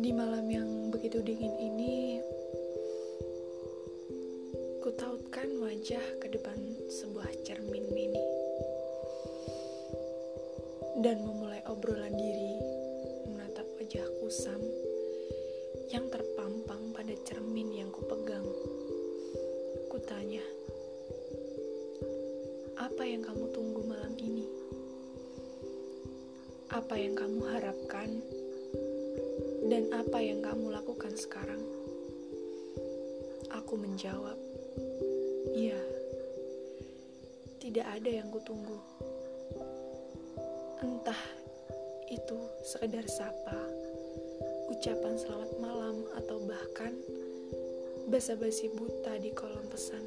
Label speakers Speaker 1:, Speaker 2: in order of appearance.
Speaker 1: Di malam yang begitu dingin ini, kutautkan wajah ke depan sebuah cermin mini dan memulai obrolan diri menatap wajah kusam yang terpampang pada cermin yang kupegang. Kutanya, apa yang kamu tunggu malam ini? Apa yang kamu harapkan? Dan apa yang kamu lakukan sekarang? Aku menjawab, iya, tidak ada yang kutunggu. Entah itu sekedar sapa, ucapan selamat malam, atau bahkan basa-basi buta di kolom pesan.